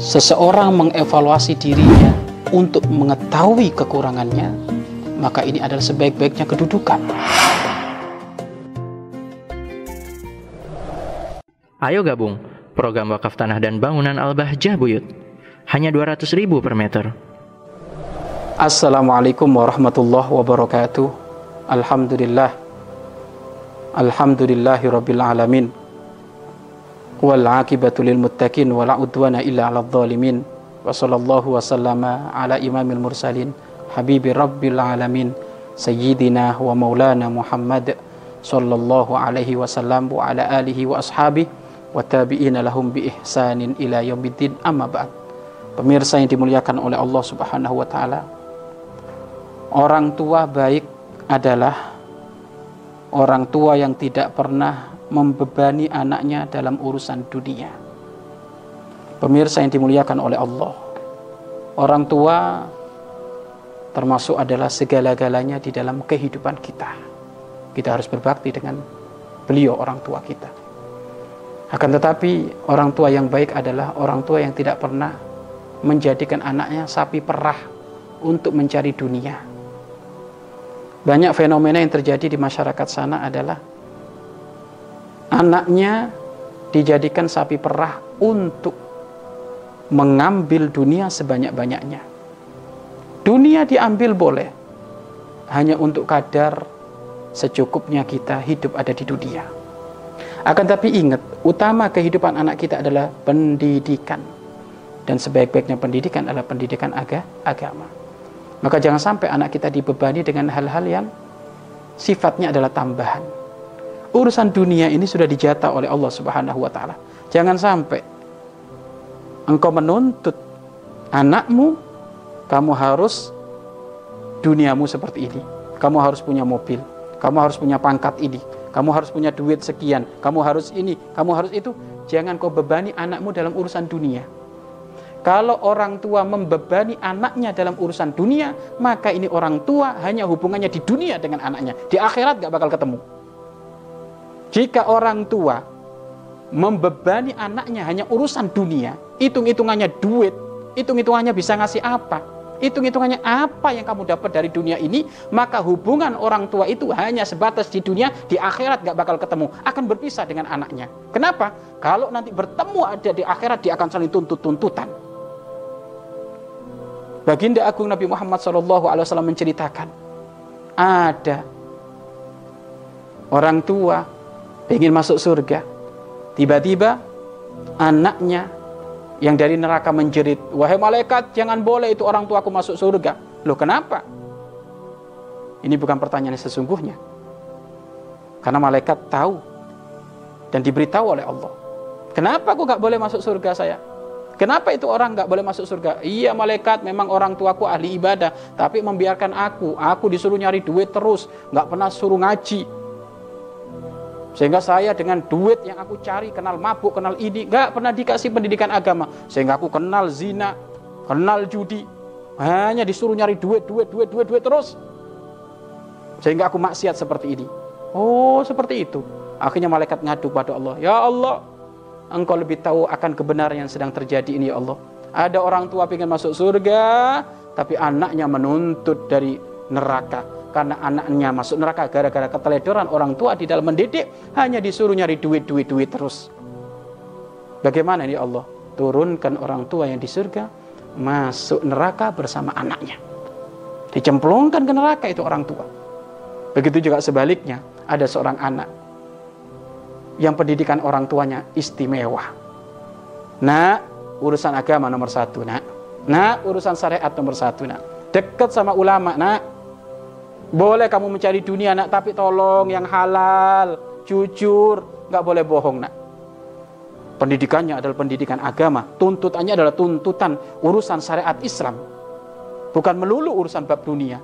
seseorang mengevaluasi dirinya untuk mengetahui kekurangannya, maka ini adalah sebaik-baiknya kedudukan. Ayo gabung program wakaf tanah dan bangunan Al-Bahjah Buyut. Hanya 200 ribu per meter. Assalamualaikum warahmatullahi wabarakatuh. Alhamdulillah. Alhamdulillahi rabbil alamin. Wal akibatu lil muttaqin wala udwana illa 'alal zalimin. Wa sallallahu wa sallama ala imamil mursalin habibi rabbil alamin sayyidina wa maulana Muhammad sallallahu alaihi wasallam wa ala alihi wa ashabihi wa tabi'ina lahum bi ihsanin ila yaumiddin amma ba'd. Pemirsa yang dimuliakan oleh Allah Subhanahu wa taala. Orang tua baik adalah orang tua yang tidak pernah membebani anaknya dalam urusan dunia. Pemirsa yang dimuliakan oleh Allah. Orang tua termasuk adalah segala-galanya di dalam kehidupan kita. Kita harus berbakti dengan beliau orang tua kita. Akan tetapi orang tua yang baik adalah orang tua yang tidak pernah menjadikan anaknya sapi perah untuk mencari dunia banyak fenomena yang terjadi di masyarakat sana adalah anaknya dijadikan sapi perah untuk mengambil dunia sebanyak-banyaknya. Dunia diambil boleh, hanya untuk kadar secukupnya kita hidup ada di dunia. Akan tapi ingat, utama kehidupan anak kita adalah pendidikan. Dan sebaik-baiknya pendidikan adalah pendidikan aga, agama. Maka jangan sampai anak kita dibebani dengan hal-hal yang sifatnya adalah tambahan. Urusan dunia ini sudah dijata oleh Allah Subhanahu wa taala. Jangan sampai engkau menuntut anakmu kamu harus duniamu seperti ini. Kamu harus punya mobil, kamu harus punya pangkat ini, kamu harus punya duit sekian, kamu harus ini, kamu harus itu. Jangan kau bebani anakmu dalam urusan dunia. Kalau orang tua membebani anaknya dalam urusan dunia, maka ini orang tua hanya hubungannya di dunia dengan anaknya. Di akhirat gak bakal ketemu. Jika orang tua membebani anaknya hanya urusan dunia, hitung-hitungannya duit, hitung-hitungannya bisa ngasih apa, hitung-hitungannya apa yang kamu dapat dari dunia ini, maka hubungan orang tua itu hanya sebatas di dunia, di akhirat gak bakal ketemu, akan berpisah dengan anaknya. Kenapa? Kalau nanti bertemu ada di akhirat, dia akan saling tuntut-tuntutan. Baginda Agung Nabi Muhammad SAW menceritakan ada orang tua ingin masuk surga. Tiba-tiba anaknya yang dari neraka menjerit wahai malaikat jangan boleh itu orang tuaku masuk surga. Loh kenapa? Ini bukan pertanyaan yang sesungguhnya. Karena malaikat tahu dan diberitahu oleh Allah. Kenapa aku gak boleh masuk surga saya? Kenapa itu orang nggak boleh masuk surga? Iya malaikat memang orang tuaku ahli ibadah, tapi membiarkan aku, aku disuruh nyari duit terus, nggak pernah suruh ngaji. Sehingga saya dengan duit yang aku cari, kenal mabuk, kenal ini, nggak pernah dikasih pendidikan agama. Sehingga aku kenal zina, kenal judi, hanya disuruh nyari duit, duit, duit, duit, duit terus. Sehingga aku maksiat seperti ini. Oh, seperti itu. Akhirnya malaikat ngadu pada Allah, "Ya Allah, engkau lebih tahu akan kebenaran yang sedang terjadi ini ya Allah. Ada orang tua ingin masuk surga, tapi anaknya menuntut dari neraka. Karena anaknya masuk neraka gara-gara keteledoran orang tua di dalam mendidik, hanya disuruh nyari duit, duit, duit terus. Bagaimana ini Allah? Turunkan orang tua yang di surga, masuk neraka bersama anaknya. Dicemplungkan ke neraka itu orang tua. Begitu juga sebaliknya, ada seorang anak yang pendidikan orang tuanya istimewa. Nah, urusan agama nomor satu, nak. Nah, urusan syariat nomor satu, nak. Dekat sama ulama, nak. Boleh kamu mencari dunia, nak, tapi tolong yang halal, jujur, nggak boleh bohong, nak. Pendidikannya adalah pendidikan agama, tuntutannya adalah tuntutan urusan syariat Islam. Bukan melulu urusan bab dunia.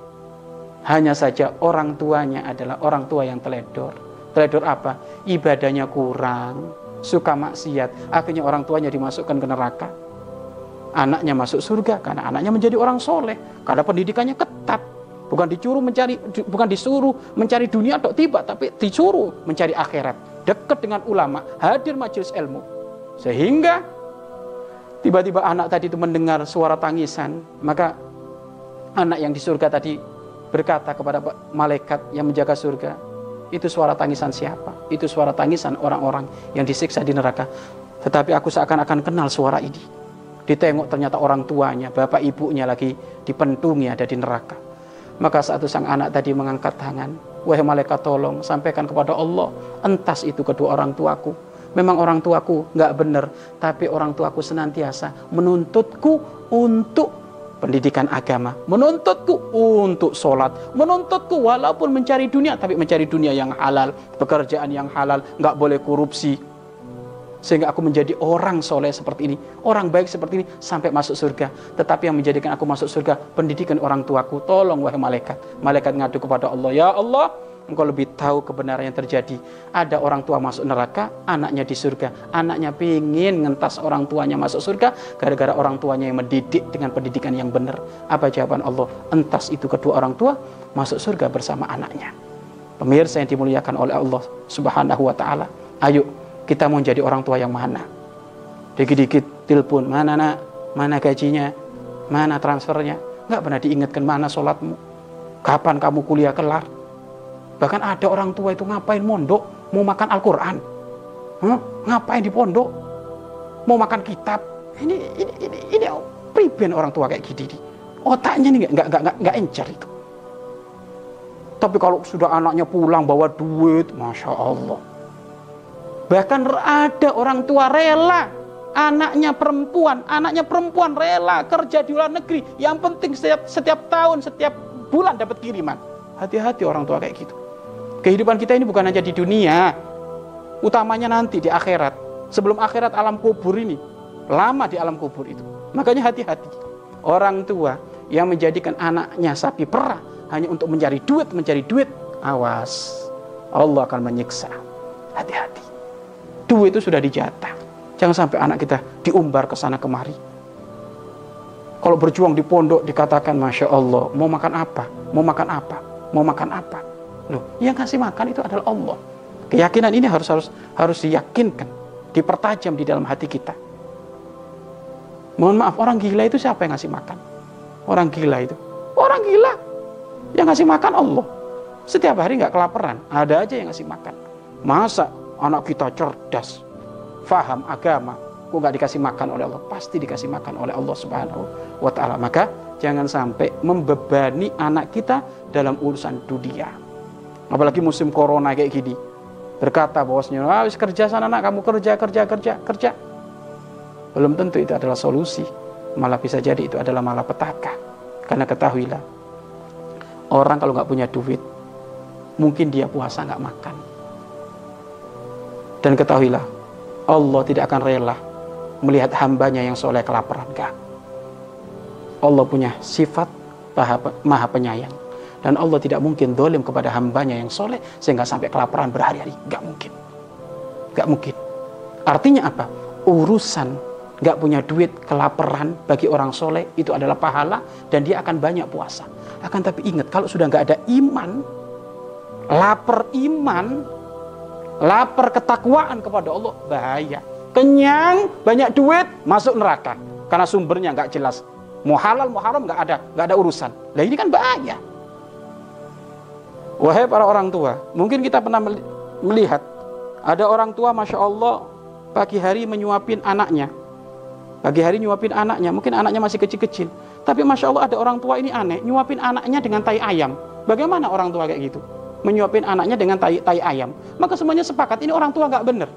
Hanya saja orang tuanya adalah orang tua yang teledor Teledor apa? Ibadahnya kurang, suka maksiat, akhirnya orang tuanya dimasukkan ke neraka. Anaknya masuk surga karena anaknya menjadi orang soleh, karena pendidikannya ketat. Bukan disuruh mencari, bukan disuruh mencari dunia atau tiba, tapi disuruh mencari akhirat. Dekat dengan ulama, hadir majelis ilmu. Sehingga Tiba-tiba anak tadi itu mendengar suara tangisan, maka anak yang di surga tadi berkata kepada malaikat yang menjaga surga, itu suara tangisan siapa? Itu suara tangisan orang-orang yang disiksa di neraka. Tetapi aku seakan-akan kenal suara ini. Ditengok ternyata orang tuanya, bapak ibunya lagi dipentungi ada di neraka. Maka saat itu sang anak tadi mengangkat tangan, wahai malaikat tolong sampaikan kepada Allah, entas itu kedua orang tuaku. Memang orang tuaku nggak benar, tapi orang tuaku senantiasa menuntutku untuk pendidikan agama, menuntutku untuk sholat, menuntutku walaupun mencari dunia, tapi mencari dunia yang halal, pekerjaan yang halal, nggak boleh korupsi. Sehingga aku menjadi orang soleh seperti ini, orang baik seperti ini, sampai masuk surga. Tetapi yang menjadikan aku masuk surga, pendidikan orang tuaku. Tolong wahai malaikat. Malaikat ngadu kepada Allah, Ya Allah, engkau lebih tahu kebenaran yang terjadi. Ada orang tua masuk neraka, anaknya di surga. Anaknya pingin ngentas orang tuanya masuk surga, gara-gara orang tuanya yang mendidik dengan pendidikan yang benar. Apa jawaban Allah? Entas itu kedua orang tua masuk surga bersama anaknya. Pemirsa yang dimuliakan oleh Allah Subhanahu wa taala. Ayo kita mau jadi orang tua yang mana? Dikit-dikit telepon, mana nak? Mana gajinya? Mana transfernya? Nggak pernah diingatkan mana sholatmu? Kapan kamu kuliah kelar? Bahkan ada orang tua itu ngapain mondok, mau makan Al-Quran. Huh? Ngapain di pondok? Mau makan kitab. Ini ini ini, ini priben orang tua kayak gini. Otaknya nih nggak nggak nggak encer itu. Tapi kalau sudah anaknya pulang bawa duit, masya Allah. Bahkan ada orang tua rela anaknya perempuan, anaknya perempuan rela kerja di luar negeri. Yang penting setiap setiap tahun, setiap bulan dapat kiriman. Hati-hati orang tua kayak gitu. Kehidupan kita ini bukan hanya di dunia, utamanya nanti di akhirat. Sebelum akhirat alam kubur ini, lama di alam kubur itu. Makanya hati-hati. Orang tua yang menjadikan anaknya sapi perah hanya untuk mencari duit, mencari duit, awas. Allah akan menyiksa. Hati-hati. Duit itu sudah dijatah. Jangan sampai anak kita diumbar ke sana kemari. Kalau berjuang di pondok dikatakan Masya Allah, mau makan apa? Mau makan apa? Mau makan apa? Loh, yang kasih makan itu adalah Allah. Keyakinan ini harus harus harus diyakinkan, dipertajam di dalam hati kita. Mohon maaf, orang gila itu siapa yang ngasih makan? Orang gila itu. Orang gila. Yang ngasih makan Allah. Setiap hari nggak kelaparan, ada aja yang ngasih makan. Masa anak kita cerdas, faham agama, kok nggak dikasih makan oleh Allah? Pasti dikasih makan oleh Allah Subhanahu wa taala. Maka jangan sampai membebani anak kita dalam urusan dunia. Apalagi musim corona kayak gini. Berkata bahwasanya ah, kerja sana nak kamu kerja kerja kerja kerja. Belum tentu itu adalah solusi. Malah bisa jadi itu adalah malah petaka karena ketahuilah orang kalau nggak punya duit mungkin dia puasa nggak makan dan ketahuilah Allah tidak akan rela melihat hambanya yang soleh kelaparan gak Allah punya sifat maha penyayang dan Allah tidak mungkin dolim kepada hambanya yang soleh sehingga sampai kelaparan berhari-hari. Gak mungkin. Gak mungkin. Artinya apa? Urusan gak punya duit, kelaparan bagi orang soleh itu adalah pahala dan dia akan banyak puasa. Akan tapi ingat kalau sudah gak ada iman, lapar iman, lapar ketakwaan kepada Allah bahaya. Kenyang, banyak duit, masuk neraka karena sumbernya nggak jelas. Mau halal, mau haram nggak ada, nggak ada urusan. Nah ini kan bahaya. Wahai para orang tua, mungkin kita pernah melihat ada orang tua, masya Allah, pagi hari menyuapin anaknya. Pagi hari nyuapin anaknya, mungkin anaknya masih kecil-kecil. Tapi masya Allah ada orang tua ini aneh, nyuapin anaknya dengan tai ayam. Bagaimana orang tua kayak gitu? Menyuapin anaknya dengan tai, tai ayam. Maka semuanya sepakat, ini orang tua nggak benar.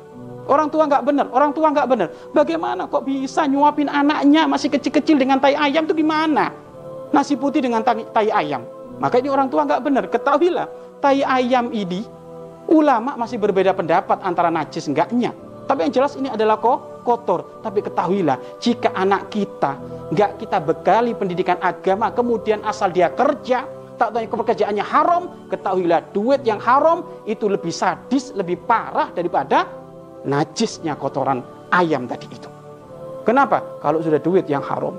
Orang tua nggak benar, orang tua nggak benar. Bagaimana kok bisa nyuapin anaknya masih kecil-kecil dengan tai ayam itu gimana? Nasi putih dengan tai, tai ayam. Maka ini orang tua nggak benar. Ketahuilah, tai ayam ini ulama masih berbeda pendapat antara najis enggaknya. Tapi yang jelas ini adalah kok kotor. Tapi ketahuilah, jika anak kita nggak kita bekali pendidikan agama, kemudian asal dia kerja, tak tahu pekerjaannya haram, ketahuilah duit yang haram itu lebih sadis, lebih parah daripada najisnya kotoran ayam tadi itu. Kenapa? Kalau sudah duit yang haram,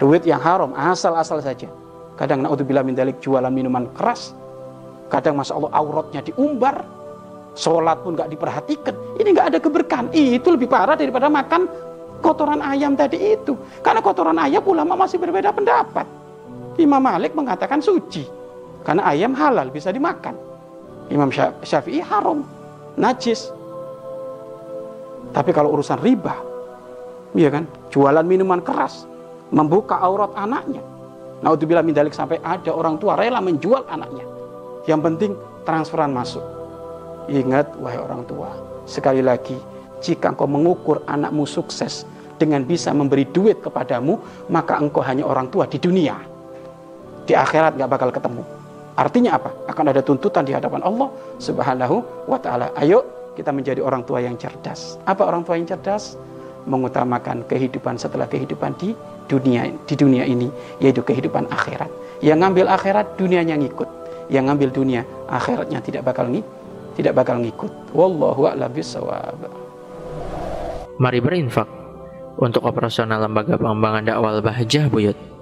duit yang haram asal-asal saja, Kadang naudzubillah min dalik jualan minuman keras. Kadang masa Allah auratnya diumbar. Sholat pun gak diperhatikan. Ini gak ada keberkahan. Itu lebih parah daripada makan kotoran ayam tadi itu. Karena kotoran ayam ulama masih berbeda pendapat. Imam Malik mengatakan suci. Karena ayam halal bisa dimakan. Imam Syafi'i haram, najis. Tapi kalau urusan riba, ya kan, jualan minuman keras, membuka aurat anaknya. Untuk min dalik sampai ada orang tua rela menjual anaknya. Yang penting transferan masuk. Ingat wahai orang tua, sekali lagi jika engkau mengukur anakmu sukses dengan bisa memberi duit kepadamu, maka engkau hanya orang tua di dunia. Di akhirat gak bakal ketemu. Artinya apa? Akan ada tuntutan di hadapan Allah Subhanahu wa taala. Ayo kita menjadi orang tua yang cerdas. Apa orang tua yang cerdas? Mengutamakan kehidupan setelah kehidupan di dunia di dunia ini, yaitu kehidupan akhirat. Yang ngambil akhirat dunianya ngikut. Yang ngambil dunia akhiratnya tidak bakal ngikut tidak bakal ngikut. Wallahu a'lam bishawab. Mari berinfak untuk operasional lembaga pengembangan dakwah Bahjah Buyut.